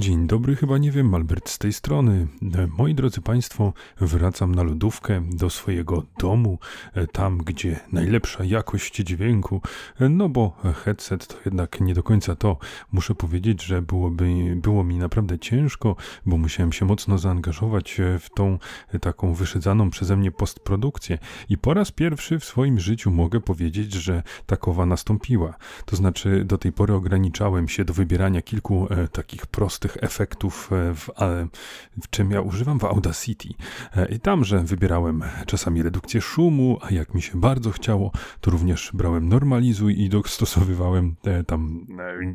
Dzień dobry, chyba nie wiem, Albert z tej strony. E, moi drodzy Państwo, wracam na lodówkę do swojego domu, e, tam gdzie najlepsza jakość dźwięku, e, no bo headset to jednak nie do końca to. Muszę powiedzieć, że byłoby, było mi naprawdę ciężko, bo musiałem się mocno zaangażować w tą taką wyszydzaną przeze mnie postprodukcję i po raz pierwszy w swoim życiu mogę powiedzieć, że takowa nastąpiła. To znaczy do tej pory ograniczałem się do wybierania kilku takich prostych tych efektów, e, w, w czym ja używam w Audacity. E, I tam, że wybierałem czasami redukcję szumu, a jak mi się bardzo chciało, to również brałem normalizuj i dostosowywałem te tam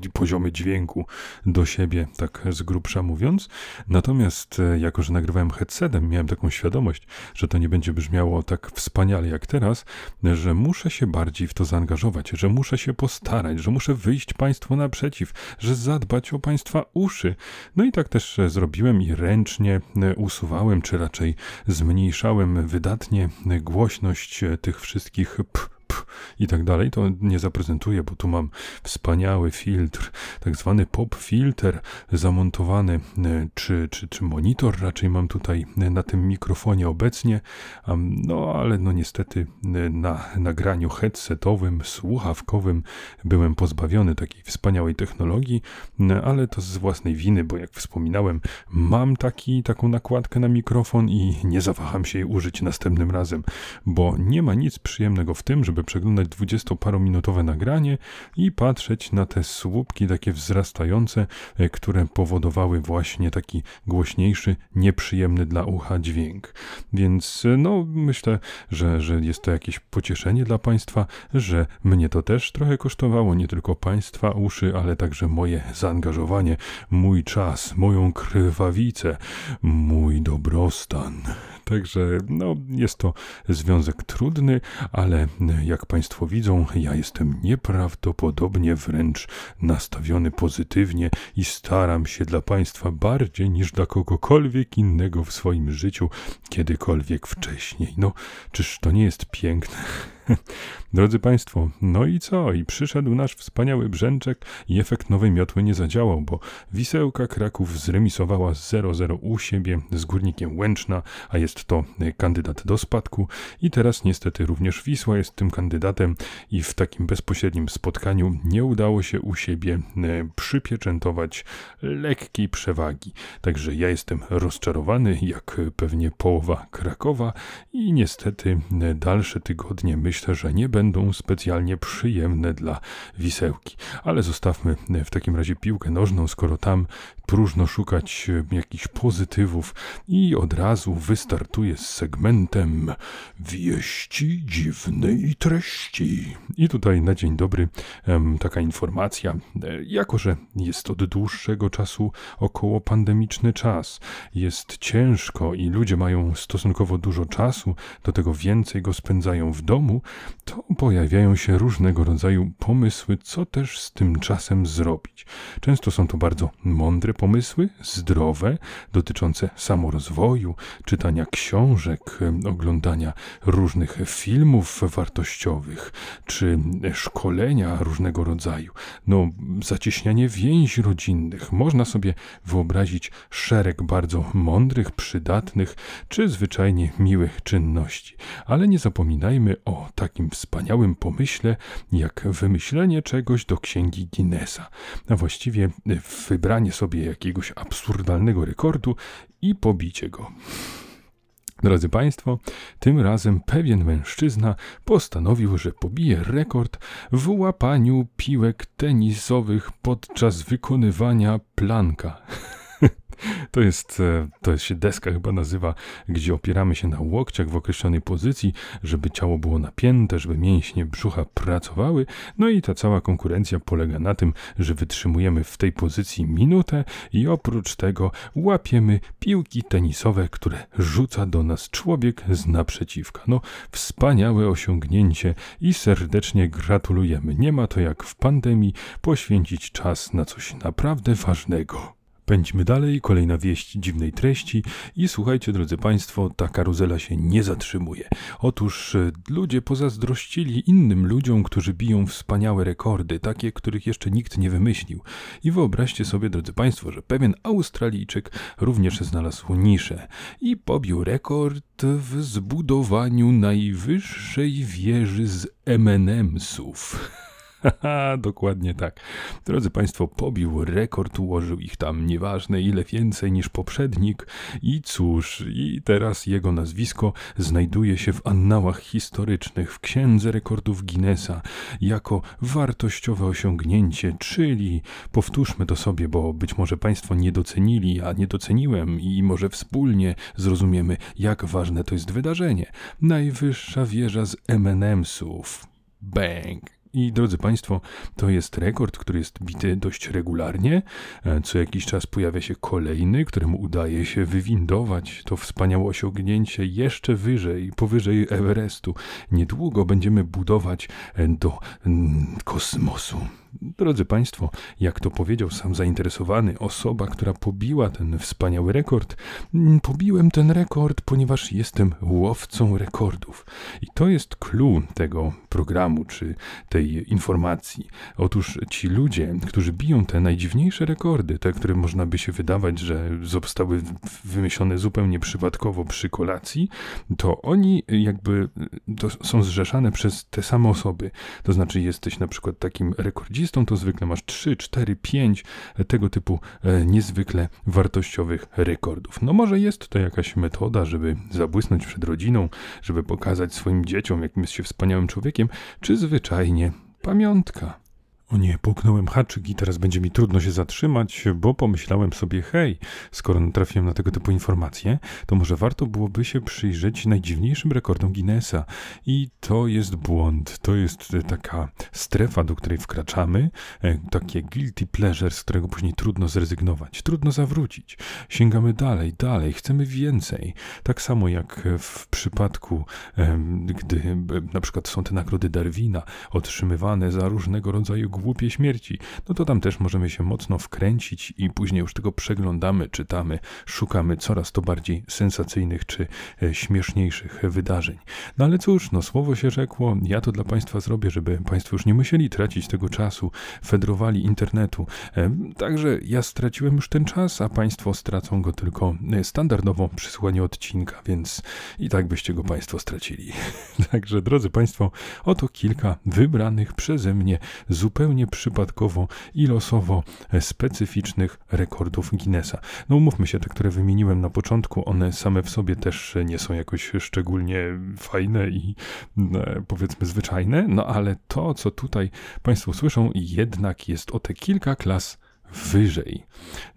e, poziomy dźwięku do siebie, tak z grubsza mówiąc. Natomiast jako, że nagrywałem headsetem, miałem taką świadomość, że to nie będzie brzmiało tak wspaniale jak teraz, że muszę się bardziej w to zaangażować, że muszę się postarać, że muszę wyjść Państwu naprzeciw, że zadbać o Państwa uszy, no i tak też e, zrobiłem i ręcznie e, usuwałem, czy raczej zmniejszałem wydatnie e, głośność tych wszystkich p i tak dalej, to nie zaprezentuję, bo tu mam wspaniały filtr, tak zwany pop filter zamontowany, e, czy, czy, czy monitor raczej mam tutaj e, na tym mikrofonie obecnie, no ale no niestety e, na nagraniu headsetowym, słuchawkowym byłem pozbawiony takiej wspaniałej technologii, ale to z własnej winy, bo jak wspominałem, mam taki, taką nakładkę na mikrofon i nie zawaham się jej użyć następnym razem, bo nie ma nic przyjemnego w tym, żeby przeglądać dwudziestoparominutowe nagranie i patrzeć na te słupki takie wzrastające, e, które powodowały właśnie taki głośniejszy, nieprzyjemny dla ucha dźwięk. Więc e, no myślę, że, że jest to jakieś pocieszenie dla Państwa, że mnie to też trochę kosztowało, nie tylko Państwa uszy, ale także moje zaangażowanie, mój czas, moją krwawicę, mój dobrostan. Także no, jest to związek trudny, ale jak Państwo widzą, ja jestem nieprawdopodobnie wręcz nastawiony pozytywnie i staram się dla Państwa bardziej niż dla kogokolwiek innego w swoim życiu kiedykolwiek wcześniej. No, czyż to nie jest piękne? Drodzy Państwo, no i co? I przyszedł nasz wspaniały brzęczek i efekt nowej miotły nie zadziałał, bo Wisełka Kraków zremisowała 0-0 u siebie z Górnikiem Łęczna, a jest to kandydat do spadku i teraz niestety również Wisła jest tym kandydatem i w takim bezpośrednim spotkaniu nie udało się u siebie e, przypieczętować lekkiej przewagi. Także ja jestem rozczarowany, jak pewnie połowa Krakowa i niestety e, dalsze tygodnie myślę, że nie będą specjalnie przyjemne dla Wisełki. Ale zostawmy w takim razie piłkę nożną, skoro tam próżno szukać e, jakichś pozytywów i od razu wystartuję z segmentem wieści dziwnej treści. I tutaj na dzień dobry taka informacja, e, jako że jest od dłuższego czasu około pandemiczny czas, jest ciężko i ludzie mają stosunkowo dużo czasu, do tego więcej go spędzają w domu, to pojawiają się różnego rodzaju pomysły, co też z tym czasem zrobić. Często są to bardzo mądre pomysły, zdrowe, dotyczące samorozwoju, czytania książek, oglądania różnych filmów wartościowych, czy szkolenia różnego rodzaju. No, zacieśnianie więzi rodzinnych. Można sobie wyobrazić szereg bardzo mądrych, przydatnych, czy zwyczajnie miłych czynności. Ale nie zapominajmy o takim wspaniałym pomyśle, jak wymyślenie czegoś do księgi Guinnessa, a właściwie wybranie sobie jakiegoś absurdalnego rekordu i pobicie go. Drodzy Państwo, tym razem pewien mężczyzna postanowił, że pobije rekord w łapaniu piłek tenisowych podczas wykonywania planka. To jest, e, to się deska chyba nazywa, gdzie opieramy się na łokciach w określonej pozycji, żeby ciało było napięte, żeby mięśnie brzucha pracowały. No i ta cała konkurencja polega na tym, że wytrzymujemy w tej pozycji minutę i oprócz tego łapiemy piłki tenisowe, które rzuca do nas człowiek z naprzeciwka. No, wspaniałe osiągnięcie i serdecznie gratulujemy. Nie ma to jak w pandemii poświęcić czas na coś naprawdę ważnego. Pędźmy dalej, kolejna wieść dziwnej treści i słuchajcie, drodzy Państwo, ta karuzela się nie zatrzymuje. Otóż e, ludzie pozazdrościli innym ludziom, którzy biją wspaniałe rekordy, takie, których jeszcze nikt nie wymyślił. I wyobraźcie sobie, drodzy Państwo, że pewien Australijczyk również znalazł niszę i pobił rekord w zbudowaniu najwyższej wieży z M&M'sów. Dokładnie tak. Drodzy Państwo, pobił rekord, ułożył ich tam nieważne ile więcej niż poprzednik i cóż, i teraz jego nazwisko znajduje się w annałach historycznych w Księdze Rekordów Guinnessa jako wartościowe osiągnięcie, czyli powtórzmy to sobie, bo być może Państwo nie docenili, a nie doceniłem i może wspólnie zrozumiemy, jak ważne to jest wydarzenie. Najwyższa wieża z M&M'sów. Bang! I drodzy Państwo, to jest rekord, który jest bity dość regularnie. E, co jakiś czas pojawia się kolejny, któremu udaje się wywindować to wspaniałe osiągnięcie jeszcze wyżej, powyżej Everestu. Niedługo będziemy budować e, do kosmosu. Drodzy Państwo, jak to powiedział sam zainteresowany, osoba, która pobiła ten wspaniały rekord, mm, pobiłem ten rekord, ponieważ jestem łowcą rekordów. I to jest clue tego programu, czy tej informacji. Otóż ci ludzie, którzy biją te najdziwniejsze rekordy, te, które można by się wydawać, że zostały wymyślone zupełnie przypadkowo przy kolacji, to oni jakby to są zrzeszane przez te same osoby. To znaczy jesteś na przykład takim rekordzistą, rekordzistą, to zwykle masz 3, 4, 5 tego typu e, niezwykle wartościowych rekordów. No może jest to jakaś metoda, żeby zabłysnąć przed rodziną, żeby pokazać swoim dzieciom, jakim jest się wspaniałym człowiekiem, czy zwyczajnie pamiątka. O nie, puknąłem haczyk i teraz będzie mi trudno się zatrzymać, bo pomyślałem sobie, hej, skoro natrafiłem na tego typu informacje, to może warto byłoby się przyjrzeć najdziwniejszym rekordom Guinnessa. I to jest błąd, to jest taka strefa, do której wkraczamy, e, takie guilty pleasure, z którego później trudno zrezygnować, trudno zawrócić. Sięgamy dalej, dalej, chcemy więcej. Tak samo jak w przypadku, gdy na przykład są te nagrody Darwina otrzymywane za różnego rodzaju głupie śmierci, no to tam też możemy się mocno wkręcić i później już tego przeglądamy, czytamy, szukamy coraz to bardziej sensacyjnych czy e, śmieszniejszych wydarzeń. No ale cóż, no słowo się rzekło, ja to dla Państwa zrobię, żeby Państwo już nie musieli tracić tego czasu, fedrowali internetu. E, także ja straciłem już ten czas, a Państwo stracą go tylko e, standardowo przysłanie odcinka, więc i tak byście go Państwo stracili. Także drodzy Państwo, oto kilka wybranych przeze mnie zupełnie zupełnie przypadkowo i losowo specyficznych rekordów Guinnessa. No umówmy się, te, które wymieniłem na początku, one same w sobie też nie są jakoś szczególnie fajne i e, powiedzmy zwyczajne, no ale to, co tutaj Państwo słyszą, jednak jest o te kilka klas wyżej.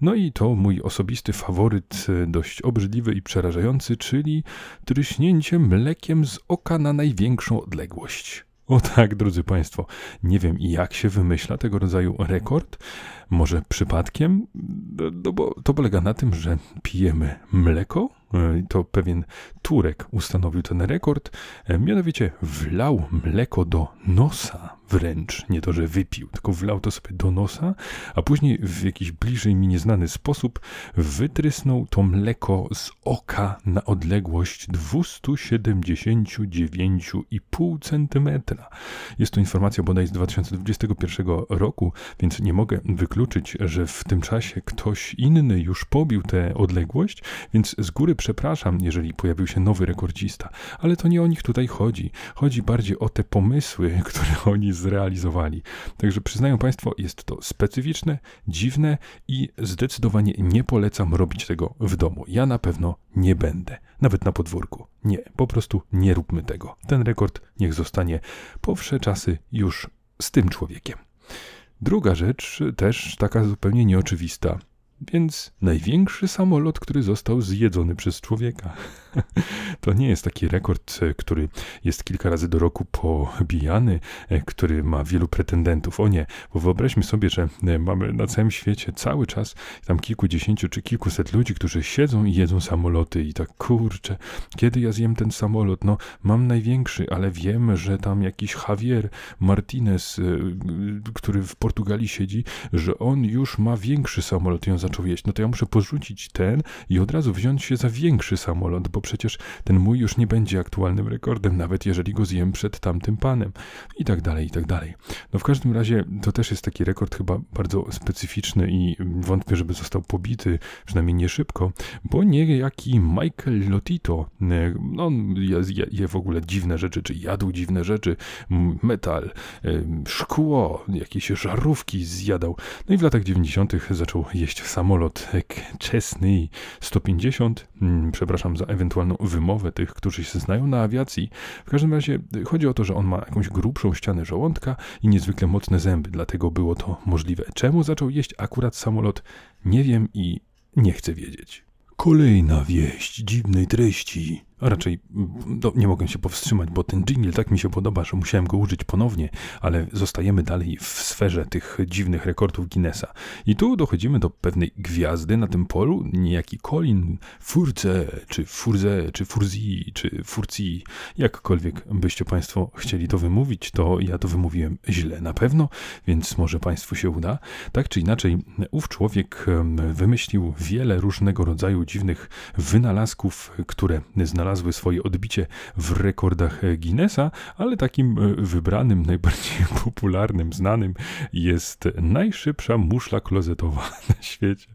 No i to mój osobisty faworyt, e, dość obrzydliwy i przerażający, czyli tryśnięcie mlekiem z oka na największą odległość. O tak, drodzy Państwo, nie wiem jak się wymyśla tego rodzaju rekord. Może przypadkiem? No bo to polega na tym, że pijemy mleko. E, to pewien Turek ustanowił ten rekord. E, mianowicie wlał mleko do nosa wręcz. Nie to, że wypił, tylko wlał to sobie do nosa, a później w jakiś bliżej mi nieznany sposób wytrysnął to mleko z oka na odległość 279,5 cm. Jest to informacja bodaj z 2021 roku, więc nie mogę wykluczyć, że w tym czasie ktoś inny już pobił tę odległość, więc z góry przepraszam, jeżeli pojawił się nowy rekordzista, ale to nie o nich tutaj chodzi. Chodzi bardziej o te pomysły, które oni zrealizowali. Także przyznają Państwo, jest to specyficzne, dziwne i zdecydowanie nie polecam robić tego w domu. Ja na pewno nie będę, nawet na podwórku. Nie, po prostu nie róbmy tego. Ten rekord niech zostanie po wsze czasy już z tym człowiekiem. Druga rzecz, też taka zupełnie nieoczywista. Więc największy samolot, który został zjedzony przez człowieka. To nie jest taki rekord, e, który jest kilka razy do roku pobijany, e, który ma wielu pretendentów. O nie, bo wyobraźmy sobie, że e, mamy na całym świecie cały czas tam kilkudziesięciu czy kilkuset ludzi, którzy siedzą i jedzą samoloty i tak kurczę, kiedy ja zjem ten samolot? No, mam największy, ale wiem, że tam jakiś Javier Martinez, który w Portugalii siedzi, że on już ma większy samolot i on zaczął jeść, no to ja muszę porzucić ten i od razu wziąć się za większy samolot, bo przecież ten mój już nie będzie aktualnym rekordem, nawet jeżeli go zjem przed tamtym panem i tak dalej, i tak dalej. No w każdym razie to też jest taki rekord chyba bardzo specyficzny i wątpię, żeby został pobity, przynajmniej nie szybko, bo niejaki Michael Lotito, no je, je w ogóle dziwne rzeczy, czy jadł dziwne rzeczy, metal, szkło, jakieś żarówki zjadał. No i w latach 90. zaczął jeść samolot Cessna 150, przepraszam za ewentualną wymowę tych, którzy się znają na awiacji. W każdym razie chodzi o to, że on ma jakąś grubszą ścianę żołądka i niezwykle mocne zęby, dlatego było to możliwe. Czemu zaczął jeść akurat samolot? Nie wiem i nie chcę wiedzieć. Kolejna wieść dziwnej treści raczej no, nie mogę się powstrzymać, bo ten jingle tak mi się podoba, że musiałem go użyć ponownie, ale zostajemy dalej w sferze tych dziwnych rekordów Guinnessa. I tu dochodzimy do pewnej gwiazdy na tym polu, niejaki Colin Furze, czy Furze, czy Furzi, czy Furci, jakkolwiek byście Państwo chcieli to wymówić, to ja to wymówiłem źle na pewno, więc może Państwu się uda. Tak czy inaczej, ów człowiek wymyślił wiele różnego rodzaju dziwnych wynalazków, które znalazł znalazły swoje odbicie w rekordach Guinnessa, ale takim e, wybranym, najbardziej popularnym, znanym jest najszybsza muszla klozetowa na świecie.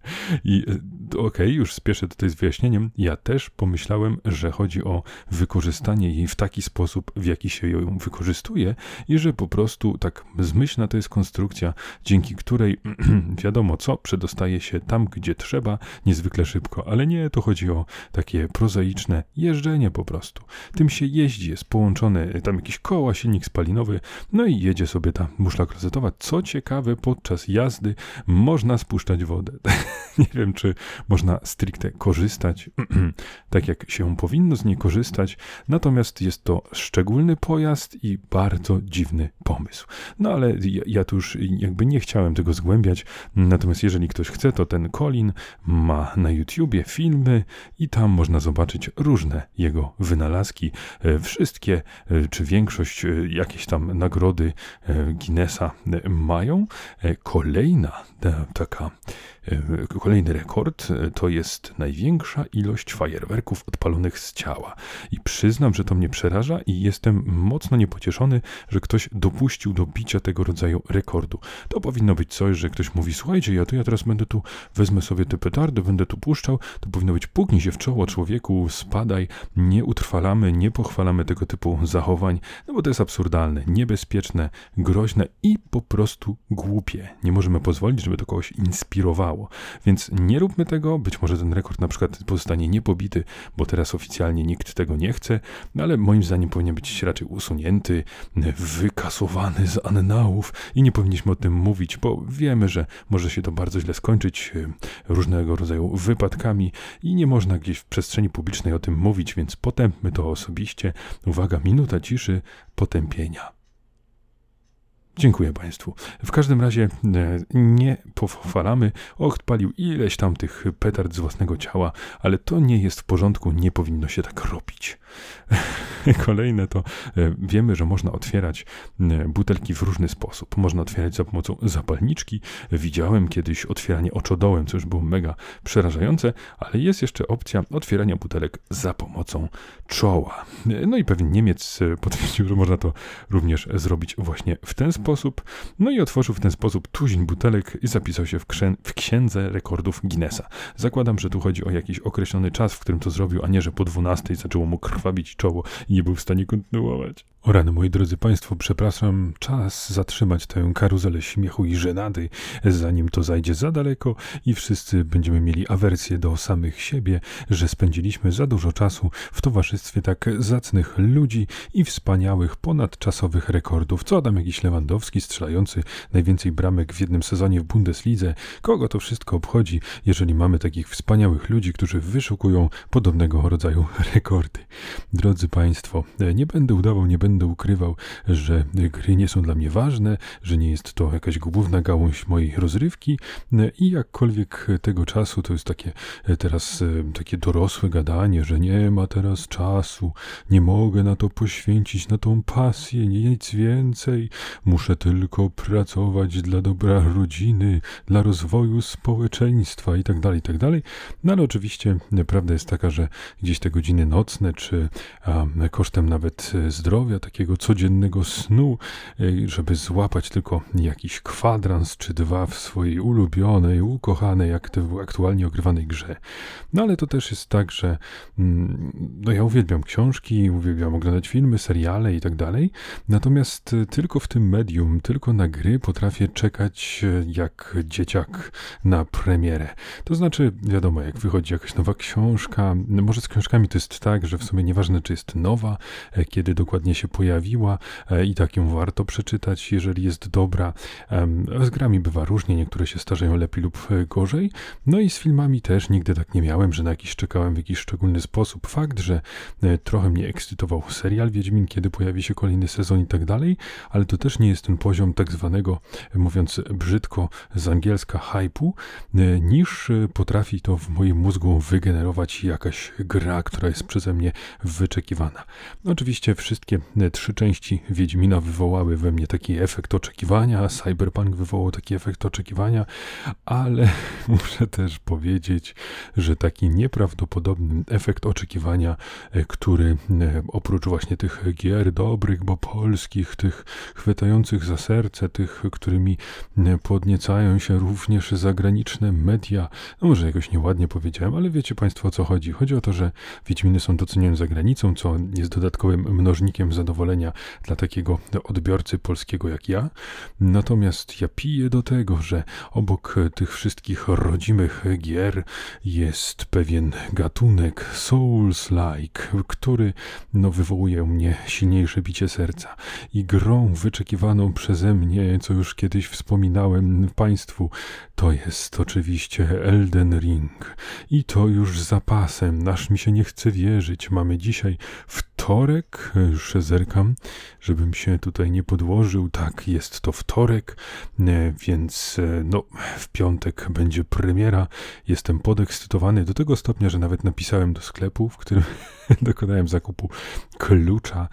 I e, okej, okay, już spieszę tutaj z wyjaśnieniem. Ja też pomyślałem, że chodzi o wykorzystanie jej w taki sposób, w jaki się ją wykorzystuje i że po prostu tak zmyślna to jest konstrukcja, dzięki której wiadomo co, przedostaje się tam, gdzie trzeba, niezwykle szybko, ale nie, to chodzi o takie prozaiczne jeżdżenie jeżdżenie po prostu. Tym się jeździ, jest połączony tam jakiś koła, silnik spalinowy, no i jedzie sobie ta muszla klozetowa. Co ciekawe, podczas jazdy można spuszczać wodę. nie wiem, czy można stricte korzystać, tak jak się powinno z niej korzystać, natomiast jest to szczególny pojazd i bardzo dziwny pomysł. No ale ja, ja tu już jakby nie chciałem tego zgłębiać, natomiast jeżeli ktoś chce, to ten Colin ma na YouTubie filmy i tam można zobaczyć różne jego wynalazki. E, wszystkie, e, czy większość, e, jakieś tam nagrody Guinnessa mają. Kolejna taka Kolejny rekord to jest największa ilość fajerwerków odpalonych z ciała. I przyznam, że to mnie przeraża i jestem mocno niepocieszony, że ktoś dopuścił do bicia tego rodzaju rekordu. To powinno być coś, że ktoś mówi, słuchajcie, ja to ja teraz będę tu, wezmę sobie te petardy, będę tu puszczał. To powinno być, puknij się w czoło człowieku, spadaj, nie utrwalamy, nie pochwalamy tego typu zachowań, no bo to jest absurdalne, niebezpieczne, groźne i po prostu głupie. Nie możemy pozwolić, żeby to kogoś inspirowało. Więc nie róbmy tego, być może ten rekord na przykład pozostanie niepobity, bo teraz oficjalnie nikt tego nie chce, no ale moim zdaniem powinien być raczej usunięty, wykasowany z annałów i nie powinniśmy o tym mówić, bo wiemy, że może się to bardzo źle skończyć e, różnego rodzaju wypadkami i nie można gdzieś w przestrzeni publicznej o tym mówić, więc potępmy to osobiście. Uwaga, minuta ciszy potępienia. Dziękuję Państwu. W każdym razie e, nie pochwalamy. Ocht palił ileś tam tych petard z własnego ciała, ale to nie jest w porządku, nie powinno się tak robić. Kolejne to e, wiemy, że można otwierać e, butelki w różny sposób. Można otwierać za pomocą zapalniczki. Widziałem kiedyś otwieranie oczodołem, co już było mega przerażające, ale jest jeszcze opcja otwierania butelek za pomocą czoła. No i pewien Niemiec potwierdził, że można to również zrobić właśnie w ten sposób sposób, no i otworzył w ten sposób tuzin butelek i zapisał się w, w księdze rekordów Guinnessa. Zakładam, że tu chodzi o jakiś określony czas, w którym to zrobił, a nie, że po 12 zaczęło mu krwawić czoło i nie był w stanie kontynuować. O rany, moi drodzy Państwo, przepraszam, czas zatrzymać tę karuzelę śmiechu i żenady, zanim to zajdzie za daleko i wszyscy będziemy mieli awersję do samych siebie, że spędziliśmy za dużo czasu w towarzystwie tak zacnych ludzi i wspaniałych ponadczasowych rekordów. Co Adam jakiś Lewandowski strzelający najwięcej bramek w jednym sezonie w Bundeslidze? Kogo to wszystko obchodzi, jeżeli mamy takich wspaniałych ludzi, którzy wyszukują podobnego rodzaju rekordy? Drodzy Państwo, nie będę udawał, nie będę ukrywał, że gry nie są dla mnie ważne, że nie jest to jakaś główna gałąź mojej rozrywki i jakkolwiek tego czasu to jest takie teraz e, takie dorosłe gadanie, że nie ma teraz czasu, nie mogę na to poświęcić, na tą pasję, nic więcej, muszę muszę tylko pracować dla dobra rodziny, dla rozwoju społeczeństwa itd., tak itd. Tak no ale oczywiście prawda jest taka, że gdzieś te godziny nocne, czy a, kosztem nawet zdrowia, takiego codziennego snu, e, żeby złapać tylko jakiś kwadrans czy dwa w swojej ulubionej, ukochanej, aktualnie ogrywanej grze. No ale to też jest tak, że mm, no ja uwielbiam książki, uwielbiam oglądać filmy, seriale i tak natomiast tylko w tym medium, tylko na gry potrafię czekać e, jak dzieciak na premierę. To znaczy, wiadomo, jak wychodzi jakaś nowa książka, może z książkami to jest tak, że w sumie nieważne, czy jest nowa, e, kiedy dokładnie się pojawiła i tak ją warto przeczytać, jeżeli jest dobra. Z grami bywa różnie, niektóre się starzeją lepiej lub gorzej. No i z filmami też nigdy tak nie miałem, że na jakiś czekałem w jakiś szczególny sposób. Fakt, że trochę mnie ekscytował serial Wiedźmin, kiedy pojawi się kolejny sezon i tak dalej, ale to też nie jest ten poziom tak zwanego, mówiąc brzydko z angielska, hype'u, e, niż e, potrafi to w moim mózgu wygenerować jakaś gra, która jest przeze mnie wyczekiwana. Oczywiście wszystkie e, trzy części Wiedźmina wywołały we mnie taki efekt oczekiwania, Cyberpunk wywołał taki efekt oczekiwania, ale muszę też powiedzieć, że taki nieprawdopodobny efekt oczekiwania, który oprócz właśnie tych gier dobrych, bo polskich, tych chwytających za serce, tych, którymi podniecają się również zagraniczne media. No może jakoś nieładnie powiedziałem, ale wiecie Państwo o co chodzi. Chodzi o to, że Wiedźminy są docenione za granicą, co jest dodatkowym mnożnikiem zadowolenia dla takiego odbiorcy polskiego jak ja. Natomiast ja piję do tego, że obok tych wszystkich rodzimych gier jest pewien gatunek Souls-like, który no, wywołuje u mnie silniejsze bicie serca. I grą wyczekiwaną przeze mnie, co już kiedyś wspominałem Państwu, to jest oczywiście Elden Ring. I to już zapasem, nasz mi się nie chce wierzyć. Mamy dzisiaj wtorek, już zerkam, żebym się tutaj nie podłożył. Tak, jest to wtorek, e, więc e, no, w piątek będzie premiera. Jestem podekscytowany do tego stopnia, że nawet napisałem do sklepu, w którym dokonałem zakupu klucza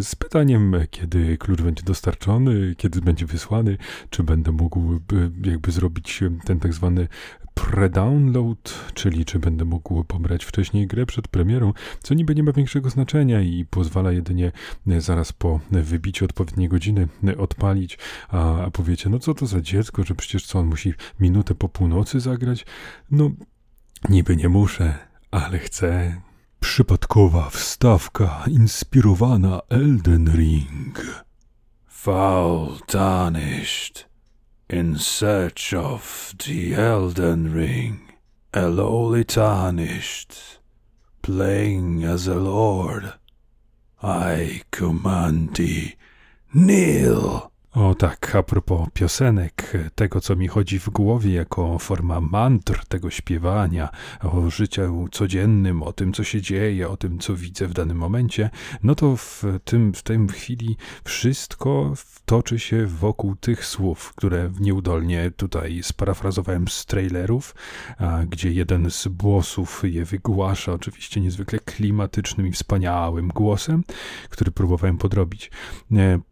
z pytaniem, kiedy klucz będzie dostarczony, kiedy będzie wysłany, czy będę mógł jakby zrobić ten tak zwany pre-download, czyli czy będę mógł pobrać wcześniej grę przed premierą, co niby nie ma większego znaczenia i pozwala jedynie zaraz po wybiciu odpowiedniej godziny odpalić, a, a powiecie, no co to za dziecko, że przecież co, on musi minutę po północy zagrać? No, niby nie muszę, ale chcę. Przypadkowa wstawka inspirowana Elden Ring. Foul tarnished. In search of the Elden Ring, a lowly tarnished, playing as a lord. I command thee, kneel! O tak, a propos piosenek, tego co mi chodzi w głowie jako forma mantr tego śpiewania, o życiu codziennym, o tym co się dzieje, o tym co widzę w danym momencie, no to w tym, w tej chwili wszystko toczy się wokół tych słów, które nieudolnie tutaj sparafrazowałem z trailerów, gdzie jeden z głosów je wygłasza, oczywiście niezwykle klimatycznym i wspaniałym głosem, który próbowałem podrobić.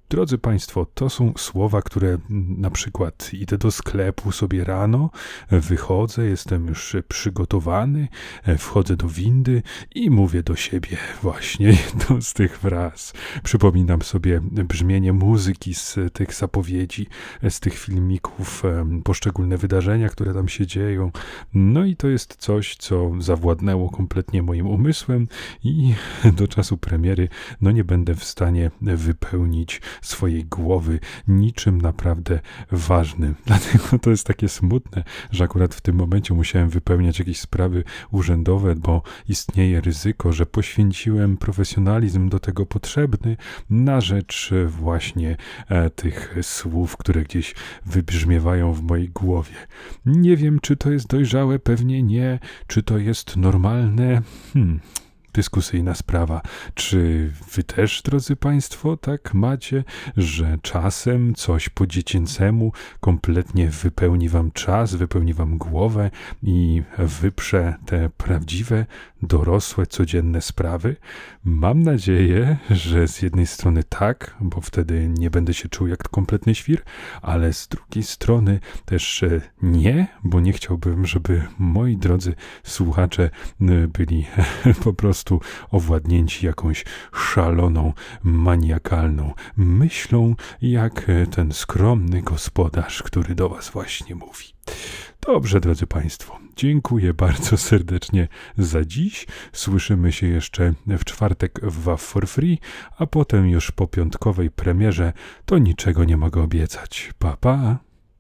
Drodzy Państwo, to są słowa, które na przykład idę do sklepu sobie rano, wychodzę, jestem już przygotowany, wchodzę do windy i mówię do siebie właśnie jedną z tych fraz. Przypominam sobie brzmienie muzyki z tych zapowiedzi, z tych filmików, poszczególne wydarzenia, które tam się dzieją. No i to jest coś, co zawładnęło kompletnie moim umysłem i do czasu premiery no nie będę w stanie wypełnić swojej głowy niczym naprawdę ważnym. Dlatego to jest takie smutne, że akurat w tym momencie musiałem wypełniać jakieś sprawy urzędowe, bo istnieje ryzyko, że poświęciłem profesjonalizm do tego potrzebny na rzecz właśnie e, tych słów, które gdzieś wybrzmiewają w mojej głowie. Nie wiem, czy to jest dojrzałe, pewnie nie. Czy to jest normalne? Hmm dyskusyjna sprawa. Czy wy też, drodzy Państwo, tak macie, że czasem coś po dziecięcemu kompletnie wypełni Wam czas, wypełni Wam głowę i wyprze te prawdziwe, dorosłe, codzienne sprawy? Mam nadzieję, że z jednej strony tak, bo wtedy nie będę się czuł jak kompletny świr, ale z drugiej strony też e, nie, bo nie chciałbym, żeby moi drodzy słuchacze e, byli po prostu owładnięci jakąś szaloną, maniakalną myślą, jak e, ten skromny gospodarz, który do Was właśnie mówi. Dobrze, drodzy Państwo, dziękuję bardzo serdecznie za dziś. Słyszymy się jeszcze w czwartek w WAF for Free, a potem już po piątkowej premierze to niczego nie mogę obiecać. Pa, pa!